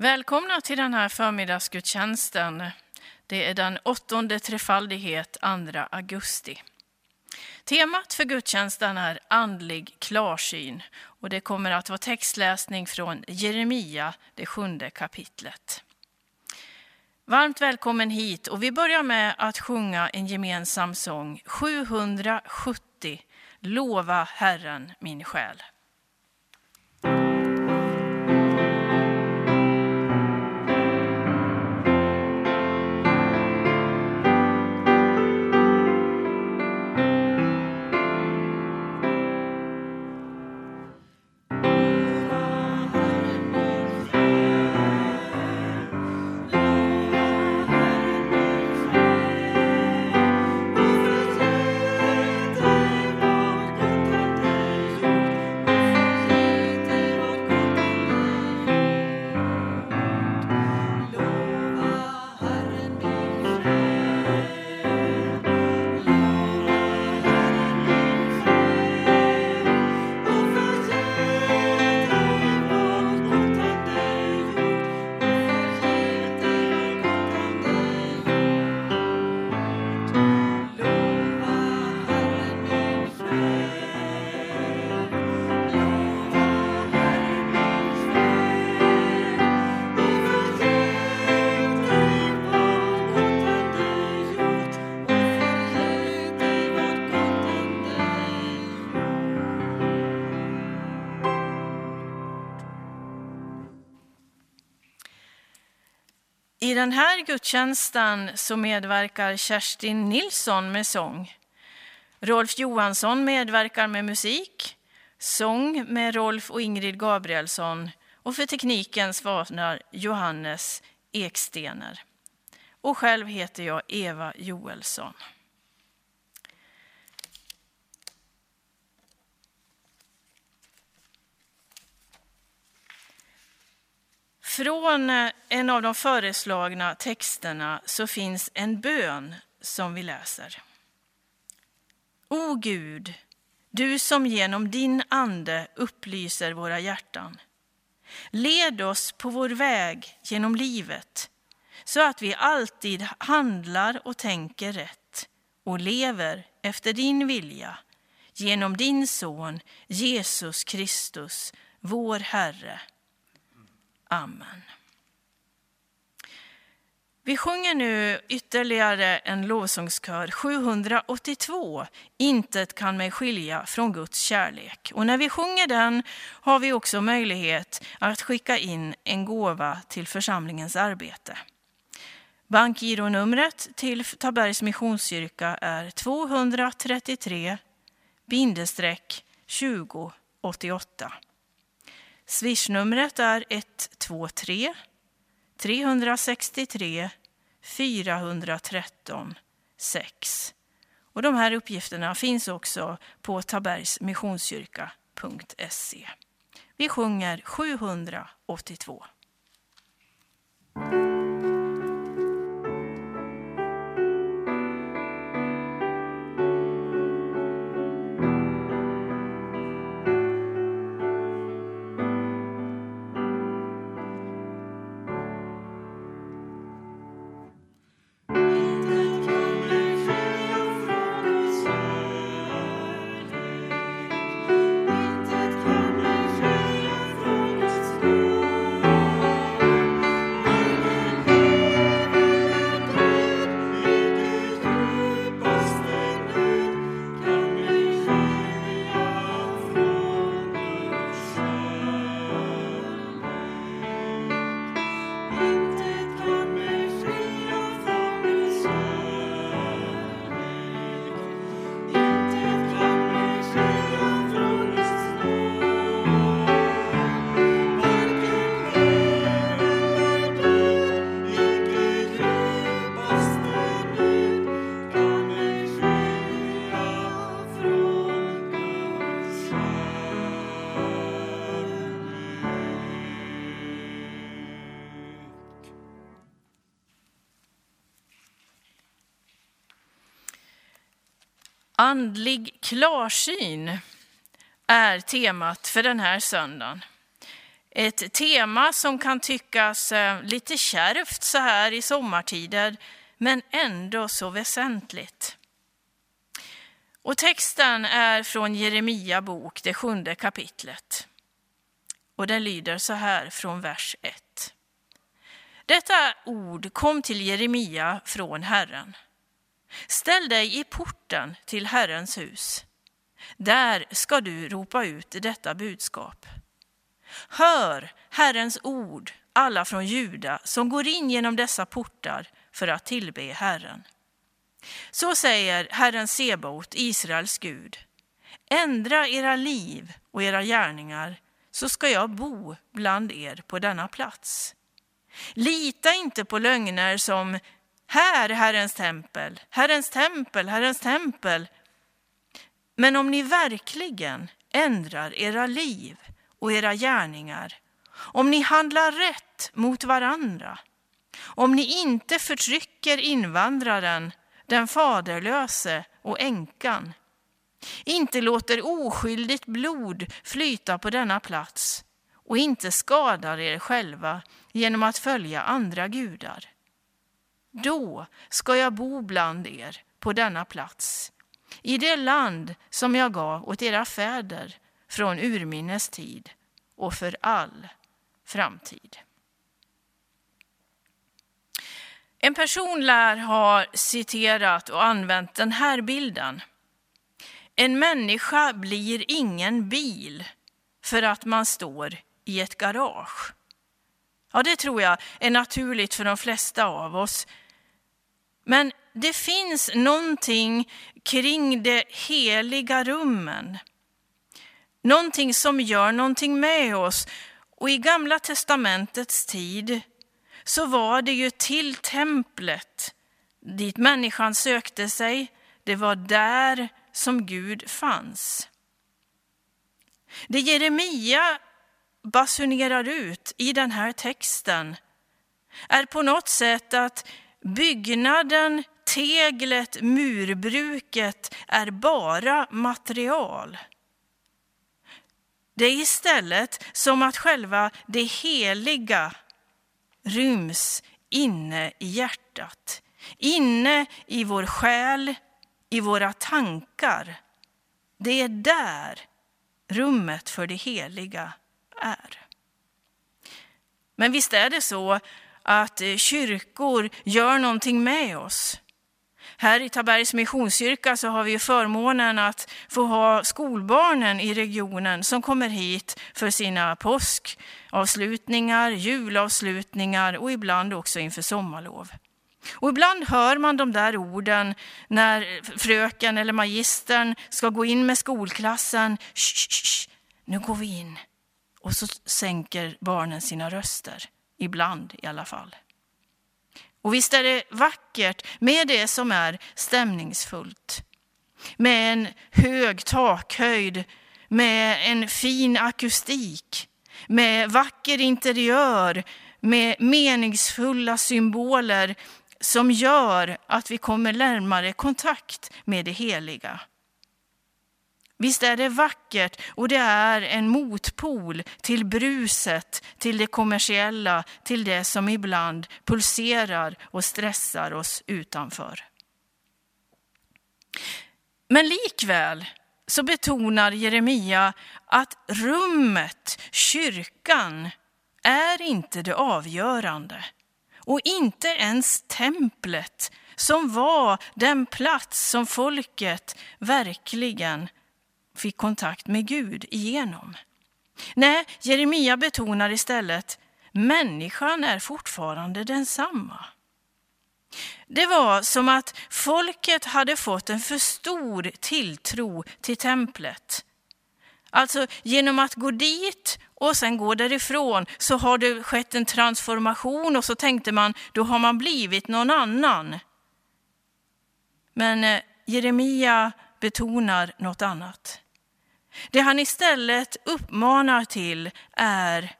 Välkomna till den här förmiddagsgudstjänsten. Det är den åttonde trefaldighet, 2 augusti. Temat för gudstjänsten är andlig klarsyn och det kommer att vara textläsning från Jeremia, det sjunde kapitlet. Varmt välkommen hit och vi börjar med att sjunga en gemensam sång, 770, Lova Herren min själ. I den här gudstjänsten så medverkar Kerstin Nilsson med sång. Rolf Johansson medverkar med musik, sång med Rolf och Ingrid Gabrielsson och för tekniken svarar Johannes Ekstener. Och själv heter jag Eva Joelsson. Från eh, en av de föreslagna texterna så finns en bön som vi läser. O Gud, du som genom din ande upplyser våra hjärtan. Led oss på vår väg genom livet så att vi alltid handlar och tänker rätt och lever efter din vilja genom din son Jesus Kristus, vår Herre. Amen. Vi sjunger nu ytterligare en lovsångskör, 782, Intet kan mig skilja från Guds kärlek. Och när vi sjunger den har vi också möjlighet att skicka in en gåva till församlingens arbete. Bankgironumret till Tabergs Missionskyrka är 233 bindestreck 2088. Swishnumret är 123 363 413 6. Och de här uppgifterna finns också på tabergsmissionskyrka.se. Vi sjunger 782. Andlig klarsyn är temat för den här söndagen. Ett tema som kan tyckas eh, lite kärvt så här i sommartider, men ändå så väsentligt. Och texten är från Jeremia bok, det sjunde kapitlet. Och den lyder så här från vers 1. Detta ord kom till Jeremia från Herren. Ställ dig i porten till Herrens hus. Där ska du ropa ut detta budskap. Hör Herrens ord, alla från Juda som går in genom dessa portar för att tillbe Herren. Så säger Herren Sebaot, Israels Gud. Ändra era liv och era gärningar, så ska jag bo bland er på denna plats. Lita inte på lögner som här är Herrens tempel, Herrens tempel, Herrens tempel. Men om ni verkligen ändrar era liv och era gärningar, om ni handlar rätt mot varandra, om ni inte förtrycker invandraren, den faderlöse och änkan, inte låter oskyldigt blod flyta på denna plats och inte skadar er själva genom att följa andra gudar. Då ska jag bo bland er på denna plats, i det land som jag gav åt era fäder från urminnes tid och för all framtid. En person lär ha citerat och använt den här bilden. En människa blir ingen bil för att man står i ett garage. Ja, det tror jag är naturligt för de flesta av oss. Men det finns någonting kring de heliga rummen. Någonting som gör någonting med oss. Och i Gamla testamentets tid så var det ju till templet dit människan sökte sig. Det var där som Gud fanns. Det Jeremia basunerar ut i den här texten är på något sätt att byggnaden, teglet, murbruket är bara material. Det är istället som att själva det heliga ryms inne i hjärtat, inne i vår själ, i våra tankar. Det är där rummet för det heliga är. Men visst är det så att eh, kyrkor gör någonting med oss. Här i Tabergs Missionskyrka så har vi förmånen att få ha skolbarnen i regionen som kommer hit för sina påskavslutningar, julavslutningar och ibland också inför sommarlov. Och ibland hör man de där orden när fröken eller magistern ska gå in med skolklassen. Shh, shh, shh, nu går vi in. Och så sänker barnen sina röster, ibland i alla fall. Och visst är det vackert med det som är stämningsfullt. Med en hög takhöjd, med en fin akustik, med vacker interiör, med meningsfulla symboler som gör att vi kommer närmare kontakt med det heliga. Visst är det vackert och det är en motpol till bruset, till det kommersiella, till det som ibland pulserar och stressar oss utanför. Men likväl så betonar Jeremia att rummet, kyrkan, är inte det avgörande. Och inte ens templet som var den plats som folket verkligen fick kontakt med Gud igenom. Nej, Jeremia betonar istället människan är fortfarande densamma. Det var som att folket hade fått en för stor tilltro till templet. Alltså genom att gå dit och sen gå därifrån så har det skett en transformation och så tänkte man då har man blivit någon annan. Men eh, Jeremia betonar något annat. Det han istället uppmanar till är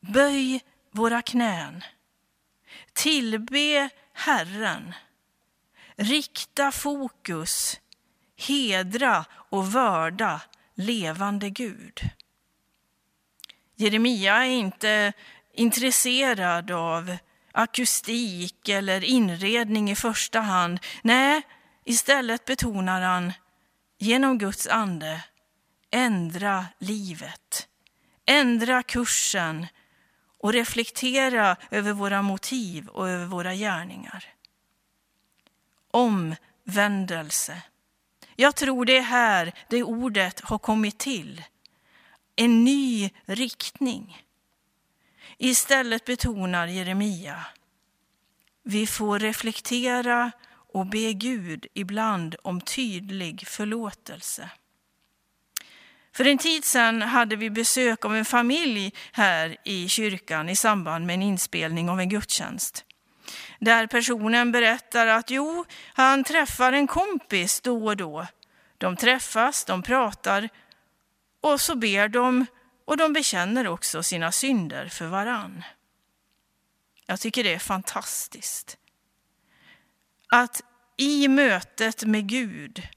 böj våra knän, tillbe Herren, rikta fokus, hedra och vörda levande Gud. Jeremia är inte intresserad av akustik eller inredning i första hand. Nej, istället betonar han genom Guds ande ändra livet, ändra kursen och reflektera över våra motiv och över våra gärningar. Omvändelse. Jag tror det är här det ordet har kommit till. En ny riktning. Istället betonar Jeremia, vi får reflektera och be Gud ibland om tydlig förlåtelse. För en tid sedan hade vi besök av en familj här i kyrkan i samband med en inspelning av en gudstjänst. Där personen berättar att jo, han träffar en kompis då och då. De träffas, de pratar och så ber de och de bekänner också sina synder för varann. Jag tycker det är fantastiskt. Att i mötet med Gud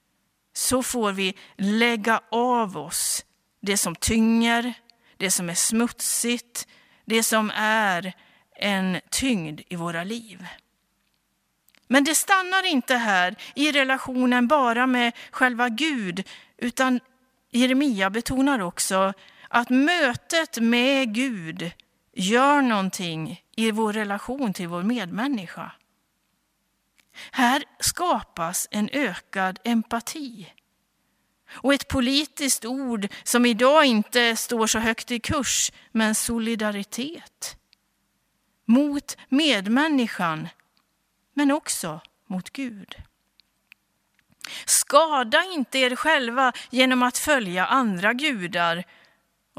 så får vi lägga av oss det som tynger, det som är smutsigt, det som är en tyngd i våra liv. Men det stannar inte här i relationen bara med själva Gud, utan Jeremia betonar också att mötet med Gud gör någonting i vår relation till vår medmänniska. Här skapas en ökad empati. Och ett politiskt ord som idag inte står så högt i kurs, men solidaritet. Mot medmänniskan, men också mot Gud. Skada inte er själva genom att följa andra gudar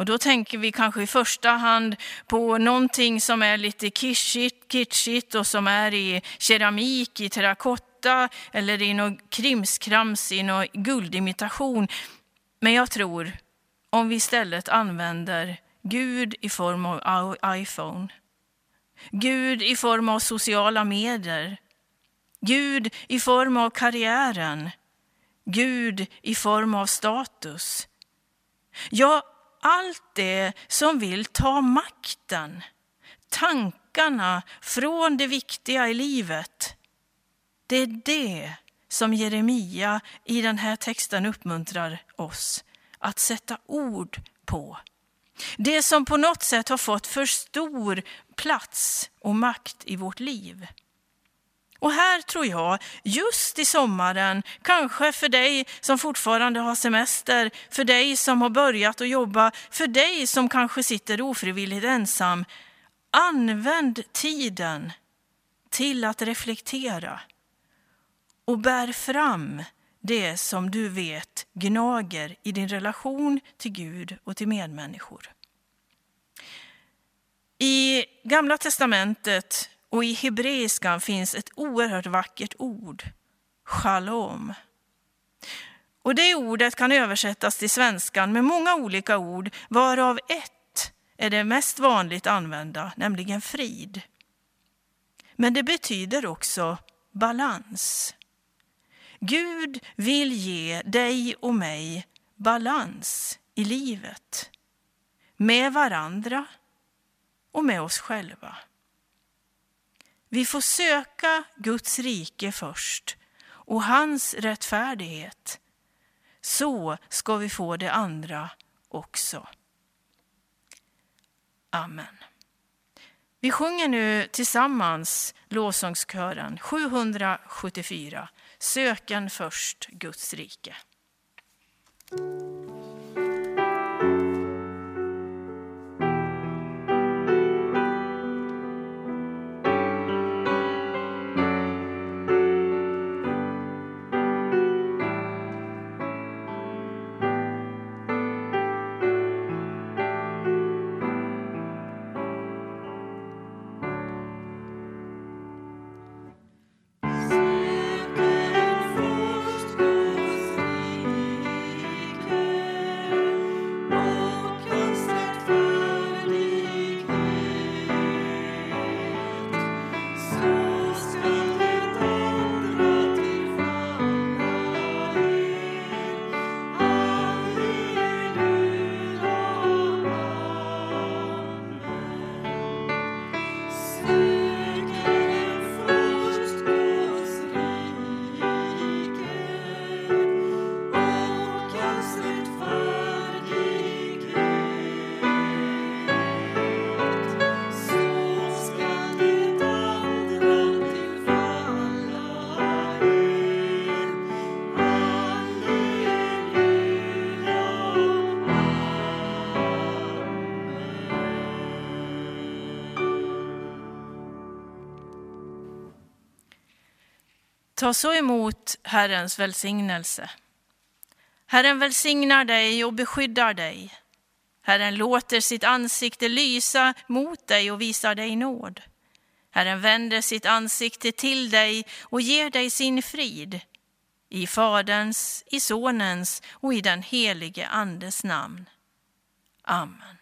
och då tänker vi kanske i första hand på någonting som är lite kitschigt, kitschigt och som är i keramik, i terrakotta eller i någon krimskrams, i någon guldimitation. Men jag tror om vi istället använder Gud i form av iPhone, Gud i form av sociala medier, Gud i form av karriären, Gud i form av status. Ja, allt det som vill ta makten, tankarna från det viktiga i livet. Det är det som Jeremia i den här texten uppmuntrar oss att sätta ord på. Det som på något sätt har fått för stor plats och makt i vårt liv. Och här tror jag, just i sommaren, kanske för dig som fortfarande har semester, för dig som har börjat att jobba, för dig som kanske sitter ofrivilligt ensam, använd tiden till att reflektera och bär fram det som du vet gnager i din relation till Gud och till medmänniskor. I Gamla testamentet och i hebreiskan finns ett oerhört vackert ord, shalom. Och det ordet kan översättas till svenskan med många olika ord, varav ett är det mest vanligt använda, nämligen frid. Men det betyder också balans. Gud vill ge dig och mig balans i livet, med varandra och med oss själva. Vi får söka Guds rike först och hans rättfärdighet. Så ska vi få det andra också. Amen. Vi sjunger nu tillsammans lovsångskören 774, Söken först Guds rike. Ta så emot Herrens välsignelse. Herren välsignar dig och beskyddar dig. Herren låter sitt ansikte lysa mot dig och visar dig nåd. Herren vänder sitt ansikte till dig och ger dig sin frid. I Faderns, i Sonens och i den helige Andes namn. Amen.